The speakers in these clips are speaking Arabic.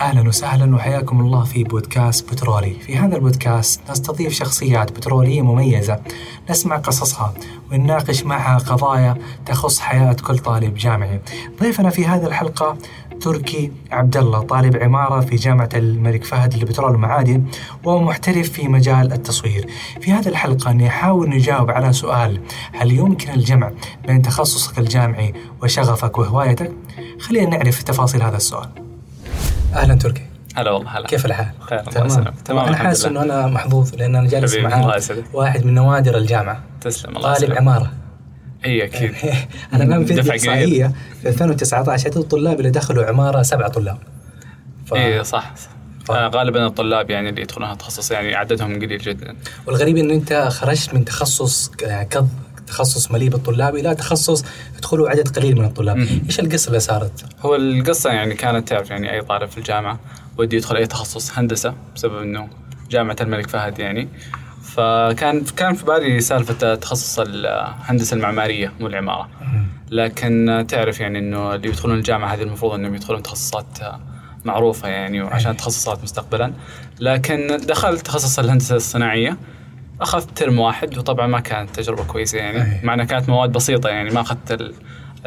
أهلا وسهلا وحياكم الله في بودكاست بترولي، في هذا البودكاست نستضيف شخصيات بترولية مميزة نسمع قصصها ونناقش معها قضايا تخص حياة كل طالب جامعي. ضيفنا في هذه الحلقة تركي عبد الله طالب عمارة في جامعة الملك فهد للبترول والمعادن وهو محترف في مجال التصوير. في هذه الحلقة نحاول نجاوب على سؤال هل يمكن الجمع بين تخصصك الجامعي وشغفك وهوايتك؟ خلينا نعرف تفاصيل هذا السؤال. أهلا تركي هلا والله هلا. كيف الحال؟ خير الله تمام. تمام. أنا حاسس إنه أنا محظوظ لأن أنا جالس مع. واحد من نوادر الجامعة. تسلم الله طالب عمارة. إي أكيد. أنا الان في دفعة الاحصائيه في 2019 عدد الطلاب اللي دخلوا عمارة سبعة طلاب. ف... إي صح. ف- آه، غالبا الطلاب يعني اللي يدخلون هالتخصص يعني عددهم قليل جدا. والغريب إنه أنت خرجت من تخصص ك- كض تخصص مليء بالطلاب إلى تخصص يدخلوا عدد قليل من الطلاب،. إيش القصة اللي صارت؟ هو القصة يعني كانت تعرف يعني أي طالب في الجامعة ودي يدخل أي تخصص هندسة بسبب إنه جامعة الملك فهد يعني. فكان كان في بالي سالفة تخصص الهندسة المعمارية مو العمارة. لكن تعرف يعني إنه اللي يدخلون الجامعة هذه المفروض إنهم يدخلون تخصصات معروفة يعني وعشان تخصصات مستقبلا. لكن دخلت تخصص الهندسة الصناعية. أخذت term واحد وطبعا ما كانت تجربة كويسة أي. يعني مع إنها كانت مواد بسيطة يعني ما أخذت ال-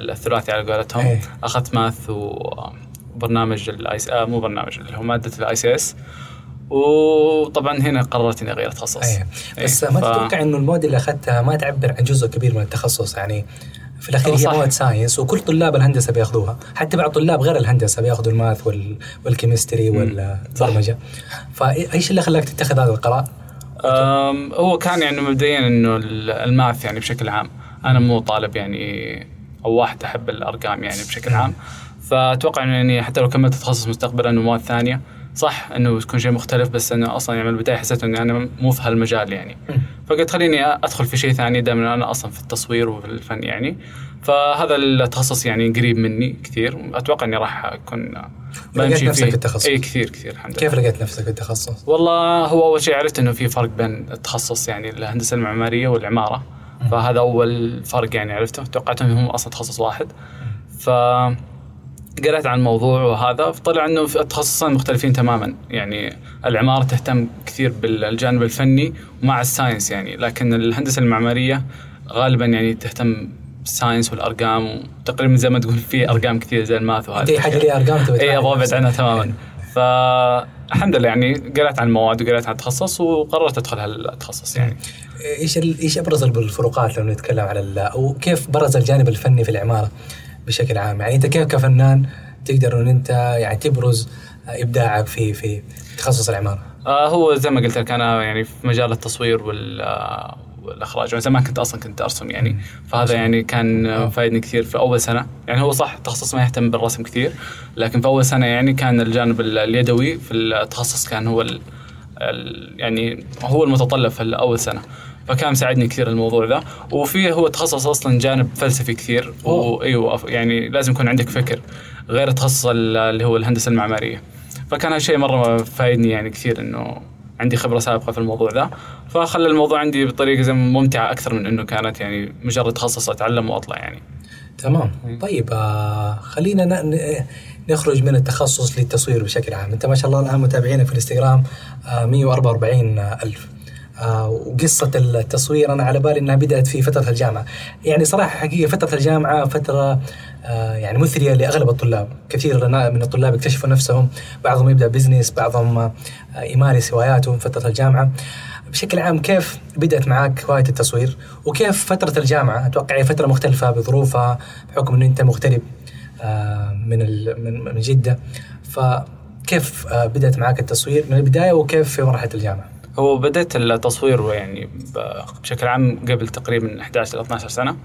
الثلاثي على قولتهم. أي. أخذت math وبرنامج ال I آه مو برنامج اللي هو مادة ال ICS وطبعا هنا قررت إني أغير تخصص. إيه. إيه، بس ما ف- تتوقع إنه المواد اللي أخذتها ما تعبر عن جزء كبير من التخصص؟ يعني في الأخير هي. مواد science وكل طلاب الهندسة بيأخذوها. حتى بعض طلاب غير الهندسة بيأخذوا ال math وال... وال chemistry والبرمجه فإيش اللي خلاك تتخذ هذا القرار؟ هو كان يعني مبدئيا إنه ال- الماث يعني بشكل عام. أنا مو طالب يعني أو واحد أحب الأرقام يعني بشكل عام. فأتوقع إنه يعني حتى لو كملت تخصص مستقبلا ومواد ثانية صح إنه يكون شيء مختلف بس إنه أصلا يعني من البداية حسيت اني أنا مو في هالمجال يعني. فقلت خليني أدخل في شيء ثاني دام أنا أصلا في التصوير وفي الفن يعني. فهذا التخصص يعني قريب مني كثير. أتوقع إني راح أكون لقيت نفسك في التخصص. اي كثير كثير الحمد لله. كيف لقيت نفسك في التخصص؟ والله هو أول شيء عرفت إنه في فرق بين التخصص يعني الهندسة المعمارية والعمارة. فهذا أول فرق يعني عرفته. توقعت إنهم أصلا تخصص واحد. ف قرأت عن الموضوع وهذا. طلع إنه التخصصين مختلفين تماما. يعني العمارة تهتم كثير بالجانب الفني ومع ال science يعني. لكن الهندسة المعمارية غالبا يعني تهتم بال science والأرقام وتقريبا زي ما تقول في أرقام كثير زي ال math وهذا اي حاجة ليها أرقام تبي اي أبغى ابعد. عنها تماما. فالحمد لله يعني قرأت عن المواد وقرأت عن التخصص وقررت أدخل هالتخصص يعني. إيش ال- إيش أبرز الفروقات لو نتكلم على أو كيف برز الجانب الفني في العمارة بشكل عام؟ يعني أنت كيف كفنان تقدر إن أنت يعني تبرز إبداعك في في تخصص العمارة؟ آه هو زي ما قلت لك أنا يعني في مجال التصوير وال والاخراج وأنا زمان كنت أصلا كنت أرسم يعني. فهذا يعني كان آه، فايدني كثير في أول سنة. يعني هو صح التخصص ما يهتم بالرسم كثير لكن في أول سنة يعني كان الجانب ال- اليدوي في التخصص كان هو ال ال يعني هو المتطلب في اول سنة. فكان مساعدني كثير الموضوع ذا. وفيه هو تخصص أصلا جانب فلسفي كثير. وايوه يعني لازم يكون عندك فكر. غير التخصص ال- اللي هو الهندسة المعمارية. فكان هالشيء مرة فايدني يعني كثير إنه عندي خبرة سابقة في الموضوع ذا. فخلى الموضوع عندي بطريقة زي ممتعة أكثر من إنه كانت يعني مجرد تخصص أتعلم وأطلع يعني. تمام. طيب آه خلينا نخرج من التخصص للتصوير بشكل عام. أنت ما شاء الله الآن متابعينك في الإنستغرام آه 144 ألف. آه وقصة التصوير أنا على بالي أنها بدأت في فترة الجامعة. يعني صراحة حقيقة فترة الجامعة فترة آه يعني مثرية لأغلب الطلاب. كثير من الطلاب اكتشفوا نفسهم بعضهم يبدأ بزنس بعضهم آه يمارس هواياته في فترة الجامعة. بشكل عام كيف بدأت معك هواية التصوير؟ وكيف فترة الجامعة؟ أتوقع هي فترة مختلفة بظروفها بحكم أنه أنت مغترب آه، من من جدة. فكيف آه، بدأت معك التصوير من البداية وكيف في مرحلة الجامعة؟ هو بديت التصوير يعني بشكل عام قبل تقريبا 11 ل 12 سنة.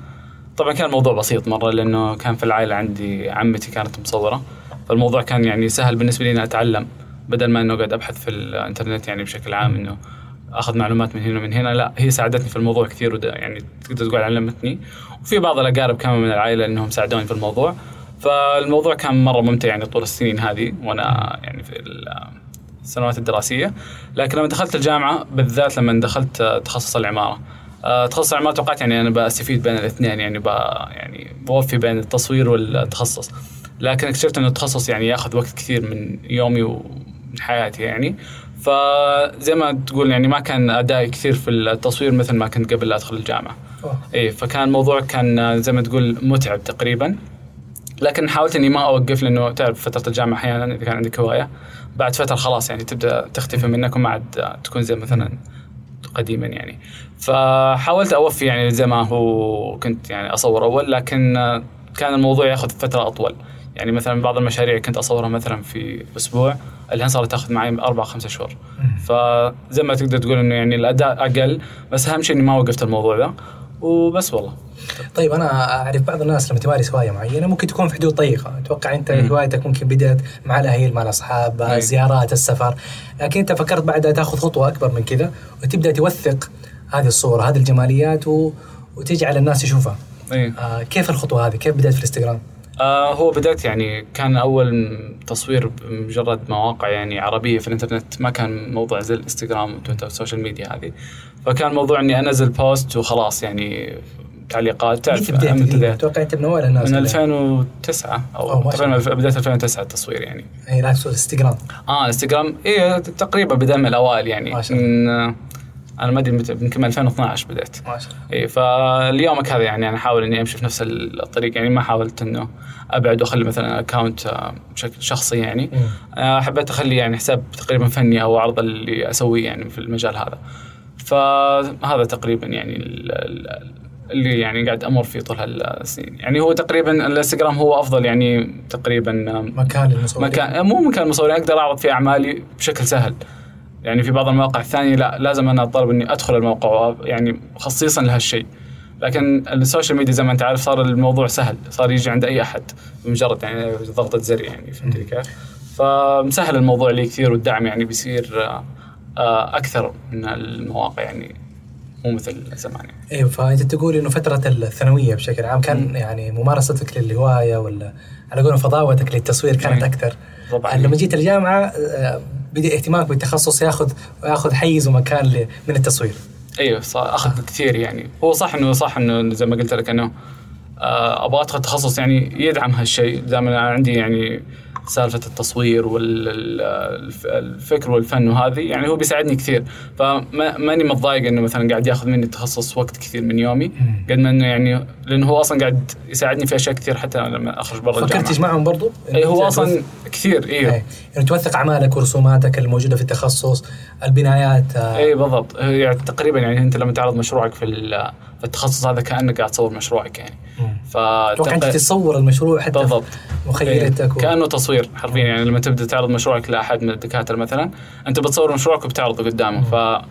طبعا كان الموضوع بسيط مرة لأنه كان في العائلة عندي عمتي كانت مصوره فالموضوع كان يعني سهل بالنسبة لي إني أتعلم بدل ما إنه قاعد أبحث في الإنترنت يعني بشكل عام إنه أخذ معلومات من هنا ومن هنا لا هي ساعدتني في الموضوع كثير وده يعني تقدر تقول علمتني. وفي بعض الأقارب كمان من العائلة إنهم ساعدوني في الموضوع. فالموضوع كان مرة ممتع يعني طول السنين هذه وأنا يعني في السنوات الدراسية. لكن لما دخلت الجامعة بالذات لما دخلت تخصص العمارة. آه، تخصص العمارة توقعت يعني أنا بستفيد بين الاثنين يعني ب يعني بوفي بين التصوير والتخصص. لكن اكتشفت إنه التخصص يعني يأخذ وقت كثير من يومي ومن حياتي يعني. فزي ما تقول يعني ما كان أدائي كثير في التصوير مثل ما كنت قبل لا أدخل الجامعة. اي فكان الموضوع كان زي ما تقول متعب تقريبا. لكن حاولت إني ما أوقف لأنه تعرف فترة الجامعة أحيانا إذا كان عندك هواية بعد فترة خلاص يعني تبدأ تختفي منك وما عاد تكون زي مثلا قديما يعني. فحاولت أوفي يعني زي ما هو كنت يعني أصور أول لكن كان الموضوع ياخذ فترة أطول. يعني مثلا بعض المشاريع كنت أصورها مثلا في أسبوع الحين صارت تاخذ معي أربع خمسة شهور. فزي ما تقدر تقول إنه يعني الأداء أقل بس أهم شيء إني ما وقفت الموضوع ذا وبس والله طيب أنا أعرف بعض الناس لما تمارس هواية معينة ممكن تكون في حدود ضيقه، أتوقع أنت. هوايتك ممكن بدأت مع الأهل مع الأصحاب أي. زيارات السفر، لكن أنت فكرت بعدها تأخذ خطوة أكبر من كذا وتبدأ توثق هذه الصورة هذه الجماليات و... وتجعل الناس يشوفها. أي. آه كيف الخطوة هذه؟ كيف بدأت في الإنستغرام؟ آه هو بدأت يعني كان أول تصوير بمجرد مواقع يعني عربية في الإنترنت ما كان موضوع زي الإنستغرام وتويتر وال social media هذه. فكان موضوع إني أنزل post وخلاص يعني تعليقات تعرف بديت أتوقع انت من أول الناس من 2009 أو تقريبا بداية 2009 التصوير يعني. أي لا إنستغرام. آه إنستغرام. اي تقريبا بدأ من الأوائل يعني. ما شاء الله. من أنا ما أدري يمكن 2012 بديت ما شاء الله. اي فاليومك هذا يعني أنا أحاول إني أمشي في نفس الطريق يعني ما حاولت إنه أبعد وأخلي مثلا اكونت بشكل شخصي يعني. آه، حبيت أخلي يعني حساب تقريبا فني أو عرض اللي أسويه يعني في المجال هذا. فهذا تقريبا يعني اللي يعني قاعد أمر فيه طول هالسنين. يعني هو تقريبا الإنستغرام هو أفضل يعني تقريبا مكان للمصورين مكان مو مكان المصورين أقدر أعرض فيه أعمالي بشكل سهل. يعني في بعض المواقع الثانية لا لازم أنا اطالب إني أدخل الموقع يعني خصيصا لهالشيء لكن ال social media زي ما أنت عارف صار الموضوع سهل صار يجي عند أي أحد بمجرد يعني ضغطة زر يعني فهمت كيف؟ فمسهل الموضوع لي كثير والدعم يعني بيصير آه، أكثر من المواقع يعني مو مثل زمان يعني. أيوه فأنت تقول إنه فترة الثانوية بشكل عام كان م. يعني ممارستك للهواية ولا على قولهم فضاوتك للتصوير كانت. أكثر طبعا لما جيت الجامعة آه، بدا اهتمامك بالتخصص ياخذ ياخذ حيز ومكان من التصوير. أيوه أخذ. كثير يعني. هو صح انه صح إنه زي ما قلت لك إنه آه، أبغى أدخل تخصص يعني يدعم هالشيء. دائما عندي يعني سالفة التصوير والفكر والفن وهذه يعني هو بيساعدني كثير. فماني متضايق إنه مثلا قاعد ياخذ مني التخصص وقت كثير من يومي قد ما إنه يعني لأنه هو أصلا قاعد يساعدني في أشياء كثير حتى لما أخرج برا الجامعة. فكرت تجمعهم برضو؟ اي هو أصلا كثير أيوه يعني توثق أعمالك ورسوماتك الموجودة في التخصص البنايات آه. اي بالضبط. يعني تقريبا يعني أنت لما تعرض مشروعك في التخصص هذا كأنك قاعد تصور مشروعك يعني. فتوقع أنت تصور المشروع حتى بالضبط. مخيلتك و... كأنه تصوير حرفيا يعني لما تبدأ تعرض مشروعك لأحد من الدكاترة مثلا أنت بتصور مشروعك وبتعرضه قدامه ف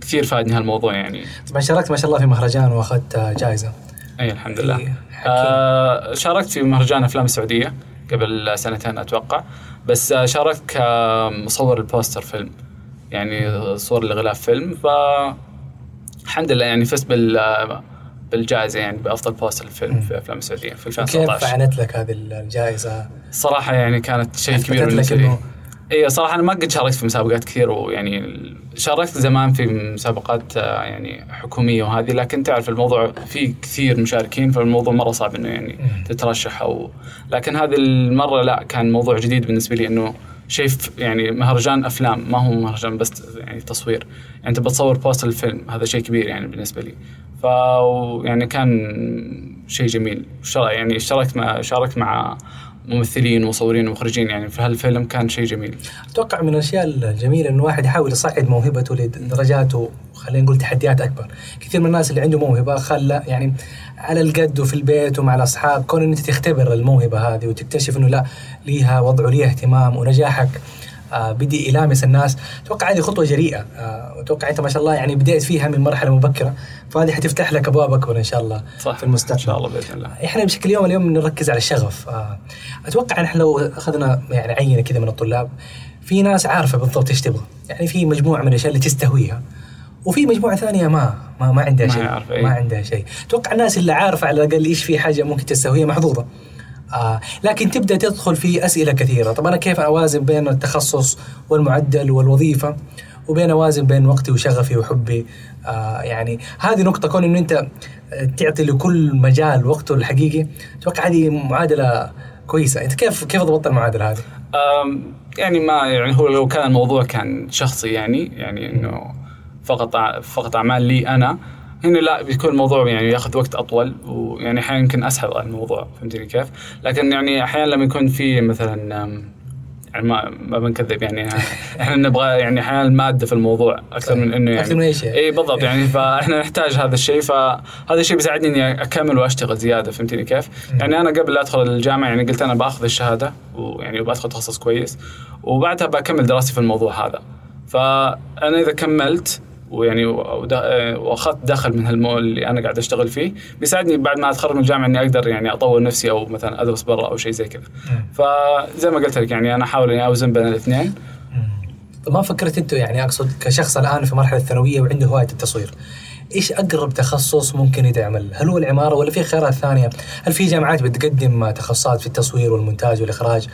كثير فادني هالموضوع يعني. طبعا شاركت ما شاء الله في مهرجان وأخذت جائزه اي الحمد لله. إيه آه شاركت في مهرجان أفلام السعودية قبل سنتين أتوقع بس شاركت كمصور ال poster فيلم يعني صور لغلاف فيلم ف الحمد لله يعني فزت بال بالجائزة يعني بأفضل poster للفيلم في أفلام السعودية في 2019 كيف فعلت لك هذه الجائزة؟ صراحة يعني كانت شيء كبير بالنسبة لي. اي صراحة أنا ما قد شاركت في مسابقات كثير ويعني شاركت زمان في مسابقات آه، يعني حكومية وهذه لكن تعرف الموضوع في كثير مشاركين فالموضوع مرة صعب إنه يعني تترشح أو لكن هذه المرة لا كان موضوع جديد بالنسبة لي إنه شيء يعني مهرجان أفلام ما هو مهرجان بس يعني تصوير يعني أنت بتصور بوستر الفيلم هذا شيء كبير يعني بالنسبة لي ف يعني كان شيء جميل يعني اشتركت مع شاركت مع ممثلين ومصورين ومخرجين يعني في هالفيلم كان شيء جميل. أتوقع من الأشياء الجميلة انه الواحد يحاول يصعد موهبته لدرجات خلينا نقول تحديات أكبر. كثير من الناس اللي عنده موهبة خلى يعني على القد وفي البيت ومع الأصحاب كون ان انت تختبر الموهبة هذه وتكتشف إنه لا ليها وضع وليها اهتمام ونجاحك آه بدي يلامس الناس. أتوقع هذه خطوة جريئة آه أتوقع أنت ما شاء الله يعني بديت فيها من مرحلة مبكرة. فهذه حتفتح لك ابواب اكبر إن شاء الله صح. في المستقبل. إن شاء الله بإذن الله. إحنا بشكل يوم اليوم نركز على الشغف آه. أتوقع نحن لو أخذنا يعني عينة كذا من الطلاب في ناس عارفة بالضبط إيش تبغى. يعني في مجموعة من الأشياء اللي تستهويها. وفي مجموعة ثانية ما ما, ما عندها شيء. ما, ما عندها شيء. أتوقع الناس اللي عارفة على الأقل إيش في حاجة ممكن تستهويها محظوظة. آه لكن تبدأ تدخل في أسئلة كثيرة. طب أنا كيف أوازن بين التخصص والمعدل والوظيفة؟ وبين أوازن بين وقتي وشغفي وحبي؟ آه يعني هذه نقطة كون إنه أنت تعطي لكل مجال وقته الحقيقي أتوقع هذه معادلة كويسة. أنت كيف كيف ضبطت المعادلة هذه؟ يعني ما يعني هو لو كان الموضوع كان شخصي يعني يعني إنه فقط فقط أعمال لي أنا هنا لا بيكون الموضوع يعني ياخذ وقت أطول ويعني أحيانا يمكن أسهل الموضوع فهمتني كيف؟ لكن يعني أحيانا لما يكون في مثلا يعني ما ما بنكذب يعني إحنا نبغى يعني أحيانا الماده في الموضوع أكثر من إنه يعني أكثر من أي شيء. إي بالضبط يعني فإحنا نحتاج هذا الشيء فهذا الشيء بيساعدني إني أكمل وأشتغل زيادة فهمتني كيف؟ يعني أنا قبل لا أدخل الجامعة يعني قلت أنا بأخذ الشهادة ويعني وبدخل تخصص كويس وبعدها بكمل دراستي في الموضوع هذا فأنا إذا كملت ويعني ودا- وأخذت دخل من هالمو اللي أنا قاعد أشتغل فيه بيساعدني بعد ما أتخرج من الجامعة إني أقدر يعني أطور نفسي أو مثلا أدرس برا أو شيء زي كذا فزي ما قلت لك يعني أنا أحاول إني أوزن بين الاثنين ما فكرت أنتوا يعني أقصد كشخص الآن في مرحلة الثانوية وعنده هواية التصوير إيش أقرب تخصص ممكن يدعمل؟ هل هو العمارة ولا في خيارات ثانية؟ هل في جامعات بتقدم تخصصات في التصوير والمونتاج والإخراج؟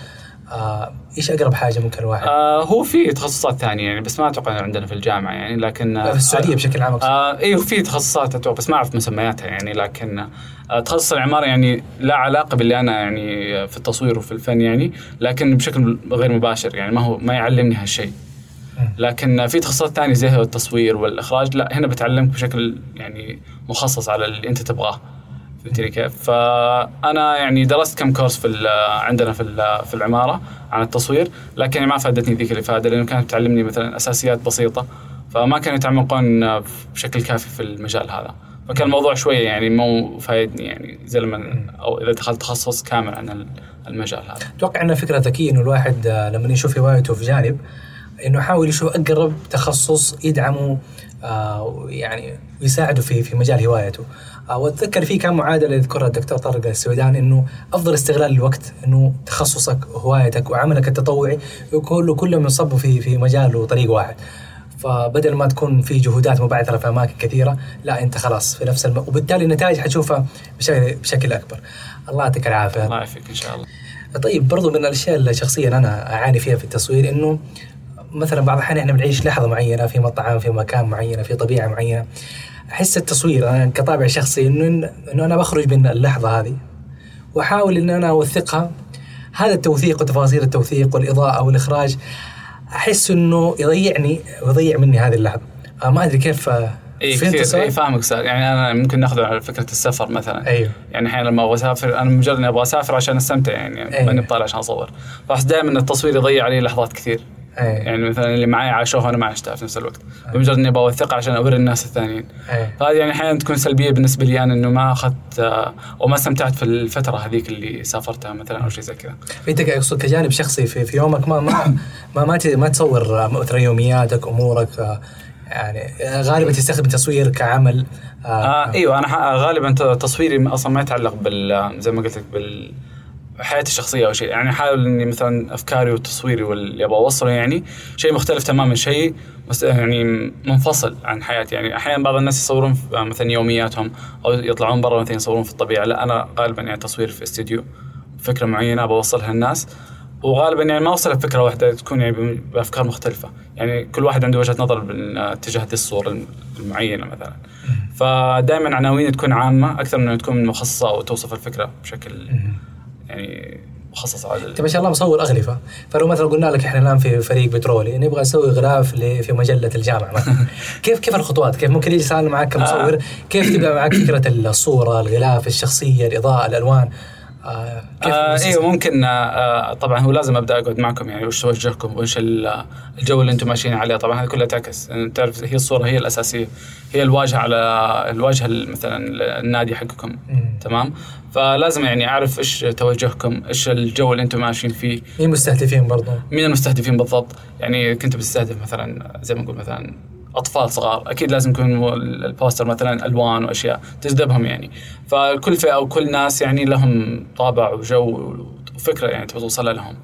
آه إيش أقرب حاجة ممكن الواحد؟ آه هو في تخصصات ثانية يعني بس ما أتوقع عندنا في الجامعة يعني لكن لا، في السعودية بشكل عام. آه أيوه في تخصصات أتوقع بس ما أعرف مسمياتها يعني لكن آه تخصص العمارة يعني لا علاقة باللي أنا يعني في التصوير وفي الفن يعني لكن بشكل غير مباشر يعني ما هو ما يعلمني هالشيء لكن في تخصصات ثانية زي التصوير والإخراج لا هنا بتعلمك بشكل يعني مخصص على اللي أنت تبغاه فهمتني كيف؟ فأنا يعني درست كم كورس في عندنا في في العمارة عن التصوير لكن ما فادتني ذيك الإفادة لأنه كانت تعلمني مثلا أساسيات بسيطة فما كانوا يتعمقون بشكل كافي في المجال هذا. فكان الموضوع شوية يعني مو فايدني يعني زي لما أو إذا دخلت تخصص كامل عن المجال هذا. أتوقع انها فكره ذكيه إنه الواحد آه، لما يشوف هوايته في جانب إنه يحاول يشوف أقرب تخصص يدعمه آه يعني ويساعده في في مجال هوايته. آه وأتذكر في كان معادلة يذكرها الدكتور طارق السويدان إنه أفضل استغلال الوقت إنه تخصصك وهوايتك وعملك التطوعي يكون له كله منصب في في مجال وطريق واحد. فبدل ما تكون في جهودات مبعثره في أماكن كثيرة لا أنت خلاص في نفس الم... وبالتالي النتائج حتشوفها بشكل بشكل أكبر. الله يعطيك العافية. الله يعافيك إن شاء الله. طيب برضو من الأشياء اللي شخصيا أنا أعاني فيها في التصوير إنه مثلا بعض الأحيان إحنا بنعيش لحظة معينة في مطعم في مكان معين في طبيعة معينة. أحس التصوير أنا كطابع شخصي إنه إنه أنا بخرج من اللحظة هذه وأحاول إن أنا أوثقها. هذا التوثيق وتفاصيل التوثيق والإضاءة والإخراج أحس إنه يضيعني ويضيع مني هذه اللحظة. آه ما أدري كيف آه، اي كثير؟ اي فاهمك أستاذ يعني أنا ممكن ناخذ على فكرة السفر مثلا. أيوه. يعني أحيانا لما أبغى أسافر أنا مجرد إني أبغى أسافر عشان أستمتع يعني أيوة. ماني بطالع عشان أصور. فأحس دائما التصوير يضيع علي لحظات كثير. أيوة. يعني مثلا اللي معي عاشوها وأنا ما عشتها في نفس الوقت بمجرد إني أبغى اوثقها عشان أوري الناس الثانيين أيوة. فهذه يعني أحيانا تكون سلبية بالنسبة لي أنا إنه ما أخذت آه، أو ما استمتعت في الفترة هذيك اللي سافرتها مثلا أو شيء زي كذا أنت أقصد كجانب شخصي في, في يومك ما ما ما ما, ما تصور آه، مثلا يومياتك أمورك آه، يعني آه، غالبا تستخدم التصوير كعمل آه آه إيوه أنا غالبا تصويري أصلا ما يتعلق بال زي ما قلت لك بال حياتي الشخصية أو شيء. يعني احاول إني مثلا أفكاري وتصويري واللي أبغى أوصله يعني شيء مختلف تماما شيء بس يعني منفصل عن حياتي. يعني أحيانا بعض الناس يصورون مثلا يومياتهم أو يطلعون برا مثلا يصورون في الطبيعة. لا أنا غالبا يعني تصوير في استديو فكرة معينة بوصلها للناس. وغالبا يعني ما أوصلها بفكرة واحدة تكون يعني بأفكار مختلفة. يعني كل واحد عنده وجهة نظر بال- تجاه هذه الصورة المعينة مثلا. فدائما عناوين تكون عامة أكثر من تكون مخصصة أو توصف الفكرة بشكل يعني مخصص على انت ما شاء الله مصور اغلفه فلو مثلا قلنا لك إحنا الآن في فريق بترولي نبغى نسوي غلاف ل- في مجلة الجامعة مثلا. كيف كيف الخطوات؟ كيف ممكن يجي سؤال معك كمصور؟ كيف تبدا معك فكرة الصورة، الغلاف، الشخصية، الإضاءة، الألوان؟ آه آه أيوه ممكن آه طبعا هو لازم أبدأ أقعد معكم يعني وش توجهكم وش ال- الجو اللي أنتم ماشيين عليه. طبعا هذه كلها تعكس. يعني تعرف هي الصورة هي الأساسية. هي الواجهة على الواجهة ال- مثلا النادي حقكم. مم. تمام؟ فلازم يعني أعرف إيش توجهكم إيش الجو اللي أنتم ماشيين فيه. مين مستهدفين برضو؟ مين المستهدفين بالضبط؟ يعني كنت بتستهدف مثلا زي ما نقول مثلا أطفال صغار. أكيد لازم يكون البوستر مثلا ألوان وأشياء تجذبهم يعني. فكل فئة أو كل ناس يعني لهم طابع وجو وفكرة يعني تبغى توصلها لهم.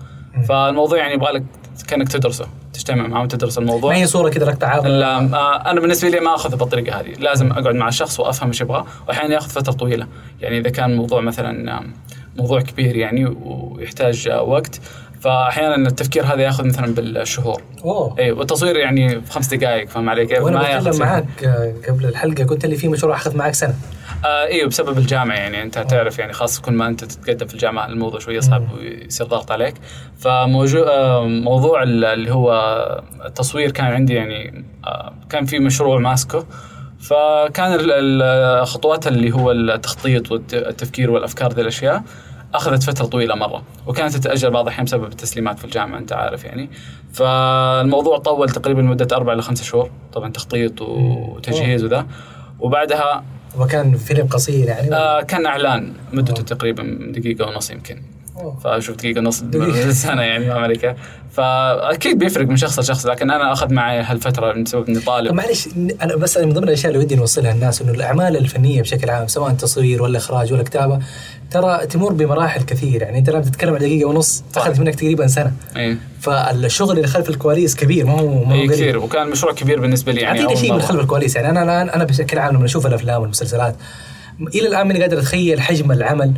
فالموضوع يعني يبغى لك كأنك تدرسه. تجتمع معهم تدرس الموضوع. ما هي صورة كذا لك تعاطى لا أنا بالنسبة لي ما أخذها بالطريقة هذه. لازم أقعد مع الشخص وأفهم إيش يبغى واحيانا يأخذ فترة طويلة. يعني إذا كان موضوع مثلا موضوع كبير يعني ويحتاج وقت فأحيانا التفكير هذا ياخذ مثلا بالشهور. أوه. اي والتصوير يعني في خمس دقائق فاهم علي كيف؟ وأنا بتكلم. معاك آه، قبل الحلقة قلت لي في مشروع أخذ معك سنة. آه أيوه بسبب الجامعة يعني. أنت تعرف يعني خاصة كل ما أنت تتقدم في الجامعة الموضوع شوي يصعب ويصير ضغط عليك. فموضوع اللي هو التصوير كان عندي يعني آه كان في مشروع ماسكه فكان الخطوات اللي هو التخطيط والتفكير والأفكار ذي الأشياء. أخذت فترة طويلة مرة وكانت تتاجل بعض الأحيان بسبب التسليمات في الجامعة أنت عارف يعني. فالموضوع طول تقريبا مدة أربع إلى خمسة شهور طبعا تخطيط وتجهيز وذا. وبعدها وكان فيلم قصير يعني؟ آه كان إعلان مدته تقريبا دقيقة ونص يمكن. فشوف دقيقة ونص سنة يعني ما عليك فأكيد بيفرق من شخص لشخص لكن أنا أخذ معي هالفترة بسبب إني طالب. معلش أنا بس من ضمن الأشياء اللي ودي نوصلها للناس إنه الأعمال الفنية بشكل عام سواء تصوير ولا إخراج ولا كتابة ترى تمر بمراحل كثير. يعني أنت لما تتكلم عن دقيقة ونص أخذت منك تقريبا سنة. إيه. فالشغل اللي خلف الكواليس كبير ما هو ما هو كثير. وكان مشروع كبير بالنسبة لي يعني أعطيني شيء من خلف الكواليس. يعني أنا أنا أنا بشكل عام لما أشوف الأفلام والمسلسلات إلى الآن ماني قادر أتخيل حجم العمل.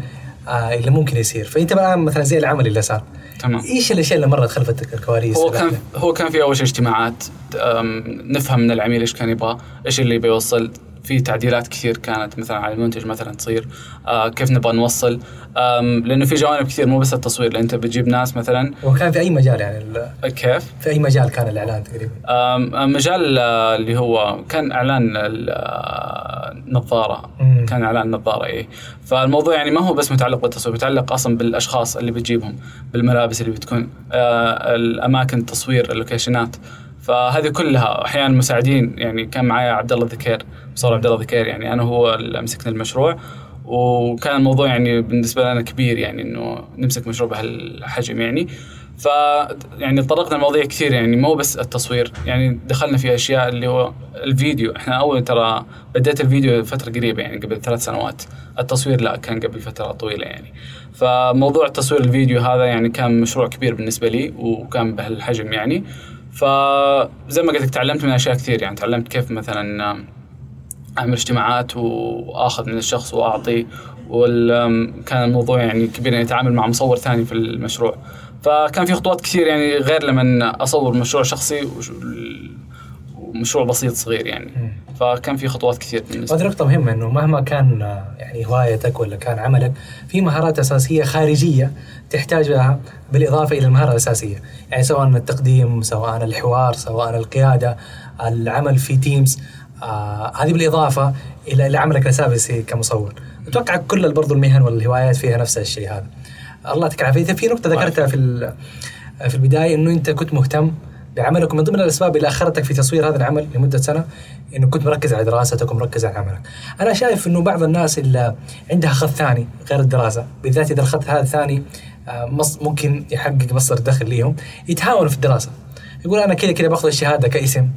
اللي ممكن يصير. فأنت الان مثلا زي العمل اللي صار. تمام. إيش الأشياء اللي مرت خلف الكواليس هو كان هو كان في أول شيء اجتماعات نفهم من العميل إيش كان يبغى إيش اللي بيوصل. في تعديلات كثير كانت مثلا على المنتج مثلا تصير. آه كيف نبغى نوصل؟ لأنه في جوانب كثير مو بس التصوير. لأن أنت بتجيب ناس مثلا. وكان في أي مجال يعني كيف؟ في أي مجال كان الإعلان تقريبا؟ مجال اللي هو كان إعلان النظاره كان إعلان نظارة اي فالموضوع يعني ما هو بس متعلق بالتصوير متعلق أصلا بالأشخاص اللي بتجيبهم بالملابس اللي بتكون آه الأماكن التصوير اللوكيشنات. فهذه كلها أحيانا مساعدين يعني كان معايا عبد الله ذكير مصور عبد الله ذكير يعني أنا هو اللي مسكنا المشروع. وكان الموضوع يعني بالنسبة لنا كبير يعني إنه نمسك مشروع بهالحجم يعني. ف يعني تطرقنا لمواضيع كثير يعني مو بس التصوير يعني دخلنا في أشياء اللي هو الفيديو. إحنا أول ترى بديت الفيديو فترة قريبة يعني قبل ثلاث سنوات. التصوير لا كان قبل فترة طويلة يعني. فموضوع تصوير الفيديو هذا يعني كان مشروع كبير بالنسبة لي وكان بهالحجم يعني. فزي ما قلت لك تعلمت من أشياء كثير. يعني تعلمت كيف مثلا أعمل اجتماعات وأخذ من الشخص وأعطي وكان الموضوع يعني كبير يعني أتعامل مع مصور ثاني في المشروع. فكان في خطوات كثير يعني غير لما أصور مشروع شخصي ومشروع بسيط صغير يعني. فكان في خطوات كثير بالنسبة هذه نقطة مهمة إنه مهما كان يعني هوايتك ولا كان عملك في مهارات أساسية خارجية تحتاجها بالإضافة إلى المهارة الأساسية، يعني سواء التقديم، سواء الحوار، سواء القيادة، العمل في تيمز، آه هذه بالإضافة إلى إلى عملك الأساسي كمصور. أتوقع كل برضو المهن والهوايات فيها نفس الشيء هذا. الله يعطيك العافية، في نقطة ذكرتها في في البداية إنه أنت كنت مهتم بعملك ومن ضمن الأسباب اللي أخرتك في تصوير هذا العمل لمدة سنة إنه كنت مركز على دراستك ومركز على عملك. أنا شايف إنه بعض الناس اللي عندها خط ثاني غير الدراسة، بالذات إذا الخط هذا الثاني ممكن يحقق مصدر دخل ليهم، يتهاونوا في الدراسة. يقول أنا كذا كذا باخذ الشهادة كاسم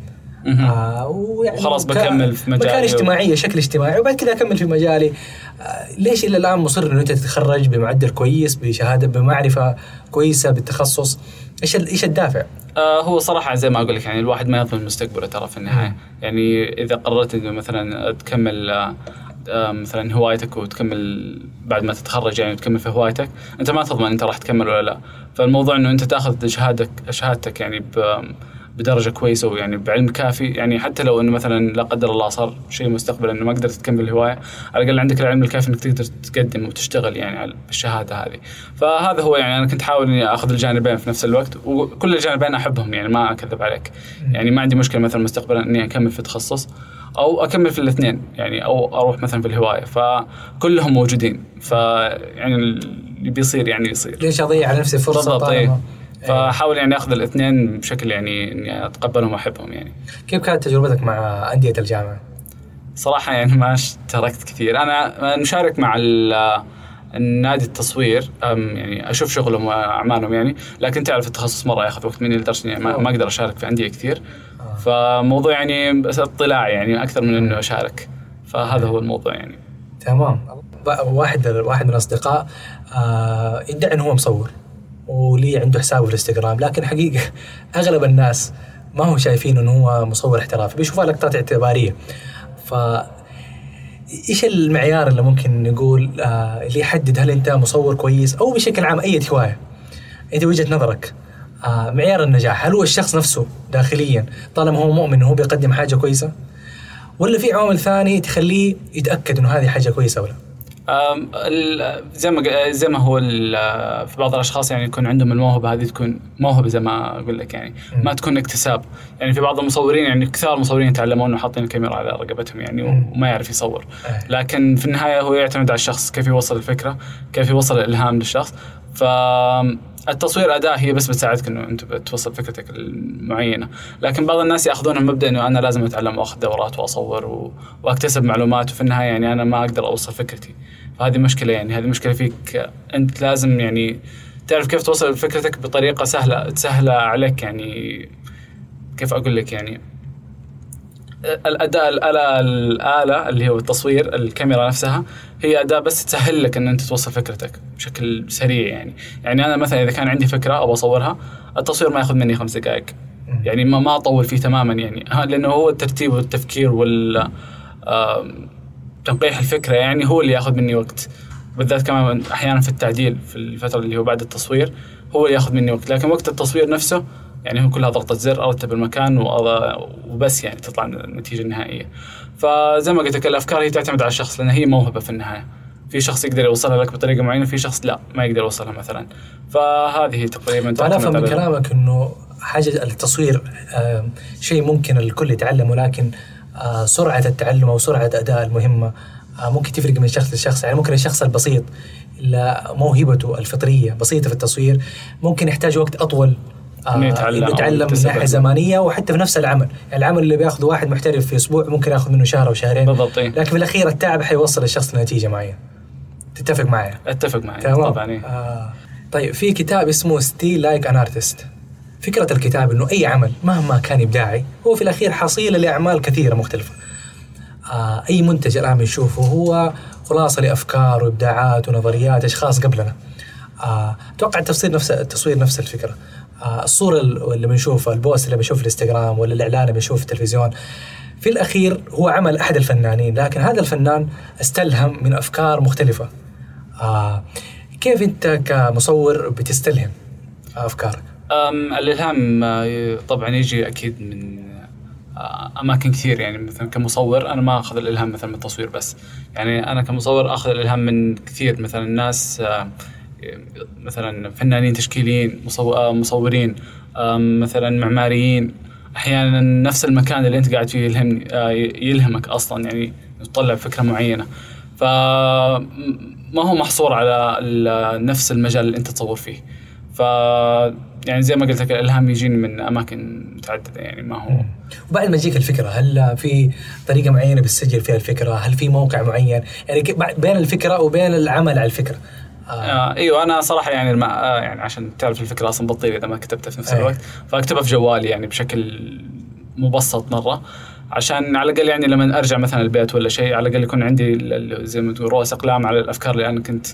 آه ويعني وخلاص بكمل في مجالي مكان اجتماعيه شكل اجتماعي وبعد كذا أكمل في مجالي آه ليش إلى الآن مصر إنه أنت تتخرج بمعدل كويس بشهادة بمعرفة كويسة بالتخصص إيش إيش الدافع؟ آه هو صراحة زي ما أقول لك يعني الواحد ما يضمن مستقبله ترى في النهاية، يعني إذا قررت إنه مثلا تكمل آه مثلا هوايتك وتكمل بعد ما تتخرج يعني وتكمل في هوايتك، أنت ما تضمن أنت راح تكمل ولا لا، فالموضوع إنه أنت تأخذ شهادتك شهادتك يعني بدرجة كويسة ويعني بعلم كافي. يعني حتى لو إنه مثلا لا قدر الله صار شيء مستقبلا إنه ما قدرت تكمل الهوايه على الأقل عندك العلم الكافي إنك تقدر تقدم وتشتغل يعني بالشهاده هذه. فهذا هو يعني أنا كنت احاول إني أخذ الجانبين في نفس الوقت وكل الجانبين أحبهم يعني ما أكذب عليك. يعني ما عندي مشكلة مثلا مستقبلا إني أكمل في تخصص أو أكمل في الاثنين يعني أو أروح مثلا في الهواية. فكلهم موجودين. فيعني اللي بيصير يعني يصير. ليش أضيع على نفسي فرصة بالضبط فأحاول يعني أخذ الاثنين بشكل يعني إني أتقبلهم وأحبهم يعني. كيف كانت تجربتك مع أندية الجامعة؟ صراحة يعني ما اشتركت كثير، أنا مشارك مع النادي التصوير يعني أشوف شغلهم وأعمالهم يعني لكن تعرف التخصص مرة ياخذ وقت. مني لدرجة إني ما, أقدر أشارك في أندية كثير. آه. فموضوع يعني بس اطلاع يعني أكثر من انه أشارك. فهذا هو الموضوع يعني. تمام. واحد واحد من الأصدقاء آه يدعي إنه هو مصور. ولي عنده حسابه في الانستغرام لكن حقيقة أغلب الناس ما هم شايفين إنه هو مصور احترافي بيشوفها لقطات اعتبارية. ف إيش المعيار اللي ممكن نقول آه اللي يحدد هل أنت مصور كويس أو بشكل عام أي هواية؟ انت وجهة نظرك آه معيار النجاح هل هو الشخص نفسه داخليا طالما هو مؤمن إنه هو بيقدم حاجة كويسة؟ ولا في عوامل ثانية تخليه يتأكد إنه هذه حاجة كويسة ولا ال- زي ما زي ما هو ال- في بعض الأشخاص يعني يكون عندهم الموهبة هذه تكون موهبة زي ما أقول لك يعني. ما تكون اكتساب يعني في بعض المصورين يعني كثار المصورين يتعلمون انه حاطين الكاميرا على رقبتهم يعني. وما يعرف يصور آه. لكن في النهاية هو يعتمد على الشخص كيف يوصل الفكرة كيف يوصل الإلهام للشخص فالتصوير أداة هي بس بتساعدك إنه أنت توصل فكرتك المعينة. لكن بعض الناس يأخذونها مبدأ إنه أنا لازم أتعلم وأخذ دورات وأصور و... وأكتسب معلومات وفي النهاية يعني أنا ما أقدر أوصل فكرتي. فهذه مشكلة يعني هذه مشكلة فيك. أنت لازم يعني تعرف كيف توصل فكرتك بطريقة سهلة سهلة عليك يعني. كيف أقول لك يعني؟ الأداء الآلة الآلة اللي هو التصوير الكاميرا نفسها هي أداة بس تسهل لك إن أنت توصل فكرتك بشكل سريع يعني. يعني أنا مثلا إذا كان عندي فكرة أبغى أصورها التصوير ما ياخذ مني خمس دقائق. يعني ما ما أطول فيه تماما يعني. لأنه هو الترتيب والتفكير وال تنقيح الفكرة يعني هو اللي ياخذ مني وقت. بالذات كمان أحيانا في التعديل في الفترة اللي هو بعد التصوير هو اللي ياخذ مني وقت. لكن وقت التصوير نفسه يعني هو كلها ضغطة زر أرتب المكان وبس يعني تطلع النتيجة النهائية. فزي ما قلت لك الأفكار هي تعتمد على الشخص لأن هي موهبة في النهاية. في شخص يقدر يوصلها لك بطريقة معينة في شخص لا ما يقدر يوصلها مثلا. فهذه تقريبا فانا افهم من كلامك إنه حاجة التصوير شيء ممكن الكل يتعلمه لكن سرعة التعلم أو سرعة أداء المهمة ممكن تفرق من شخص لشخص. يعني ممكن الشخص البسيط اللي موهبته الفطرية بسيطة في التصوير ممكن يحتاج وقت أطول آه، يتعلم إنه أو يتعلم من ناحيه علم. زمانيه وحتى في نفس العمل، يعني العمل اللي بياخذه واحد محترف في أسبوع ممكن ياخذ منه شهر أو شهرين بالضبط إيه. لكن في الأخير التعب حيوصل الشخص لنتيجه معينه. تتفق معي؟ أتفق تمام طبعا إيه. آه. طيب في كتاب اسمه Steal Like an Artist فكرة الكتاب إنه أي عمل مهما كان إبداعي هو في الأخير حصيلة لأعمال كثيرة مختلفة. آه أي منتج الآن بنشوفه هو خلاصة لأفكار وإبداعات ونظريات أشخاص قبلنا. آه أتوقع التصوير نفس التصوير نفس الفكرة. آه الصورة اللي بنشوفها ال post اللي بنشوفه في الإنستغرام ولا الإعلان اللي بنشوفه في التلفزيون في الأخير هو عمل أحد الفنانين لكن هذا الفنان استلهم من أفكار مختلفة. آه كيف أنت كمصور بتستلهم أفكارك؟ أم الإلهام آه، طبعا يجي أكيد من آه، أماكن كثير يعني مثلا كمصور أنا ما أخذ الإلهام مثلا من التصوير بس يعني أنا كمصور أخذ الإلهام من كثير مثلا ناس مثلا فنانين تشكيليين آه، مصورين مثلا معماريين أحيانا نفس المكان اللي أنت قاعد فيه يلهمني آه، يلهمك أصلا يعني تطلع فكره معينة ف ما هو محصور على نفس المجال اللي أنت تصور فيه ف يعني زي ما قلت لك الإلهام يجيني من أماكن متعددة يعني ما هو وبعد ما تجيك الفكرة هل في طريقة معينة بتسجل فيها الفكرة؟ هل في موقع معين؟ يعني بين الفكرة وبين العمل على الفكرة. آه. آه إيوه أنا صراحة يعني الم... آه يعني عشان تعرف الفكرة أصلا بتطير إذا ما كتبتها في نفس أي. الوقت. فأكتبها في جوالي يعني بشكل مبسط مرة. عشان على الأقل يعني لما أرجع مثلا البيت ولا شيء على الأقل يكون عندي زي ما تقول رؤوس أقلام على الأفكار اللي أنا كنت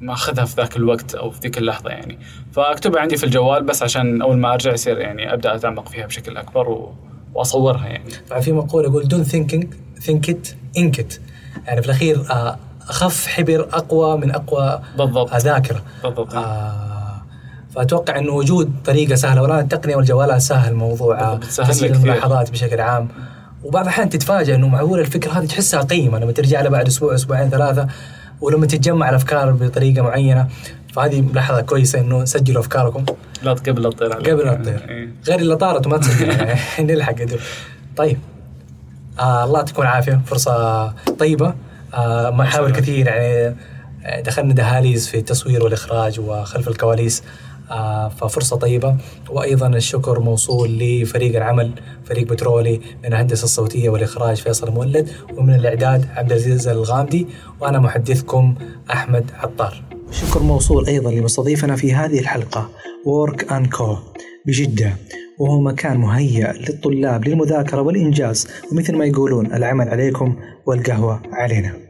ماخذها في ذاك الوقت أو في ذيك اللحظة يعني. فأكتبها عندي في الجوال بس عشان أول ما أرجع يصير يعني أبدأ أتعمق فيها بشكل أكبر و... وأصورها يعني. في مقولة يقول دون ثينكينج ثينك ات انك ات يعني في الأخير آه اخف حبر أقوى من أقوى بالضبط. ذاكره. بالضبط. آه فأتوقع انه وجود طريقة سهلة والآن التقنية والجوالات سهل موضوع آه، كثير. الملاحظات بشكل عام. وبعض الأحيان تتفاجئ أنه معقول الفكرة هذه تحسها قيمة لما ترجع لها بعد أسبوع أسبوعين ثلاثة ولما تتجمع الأفكار بطريقة معينة. فهذه ملاحظة كويسة أنه سجلوا أفكاركم. لا قبل لا تطير. قبل لا تطير إيه. غير اللي طارت وما تسجل يعني نلحق. طيب. آه الله يعطيكم العافية. فرصة طيبة. آه محاور كثير يعني آه، دخلنا دهاليز في التصوير والإخراج وخلف الكواليس آه ففرصة طيبة. وأيضا الشكر موصول لفريق العمل فريق بترولي من الهندسة الصوتية والإخراج فيصل مولد ومن الإعداد عبد العزيز الغامدي وأنا محدثكم أحمد عطار. شكر موصول أيضا لمستضيفنا في هذه الحلقة وورك ان كو بجدة. وهو مكان مهيأ للطلاب للمذاكرة والإنجاز ومثل ما يقولون العمل عليكم والقهوة علينا.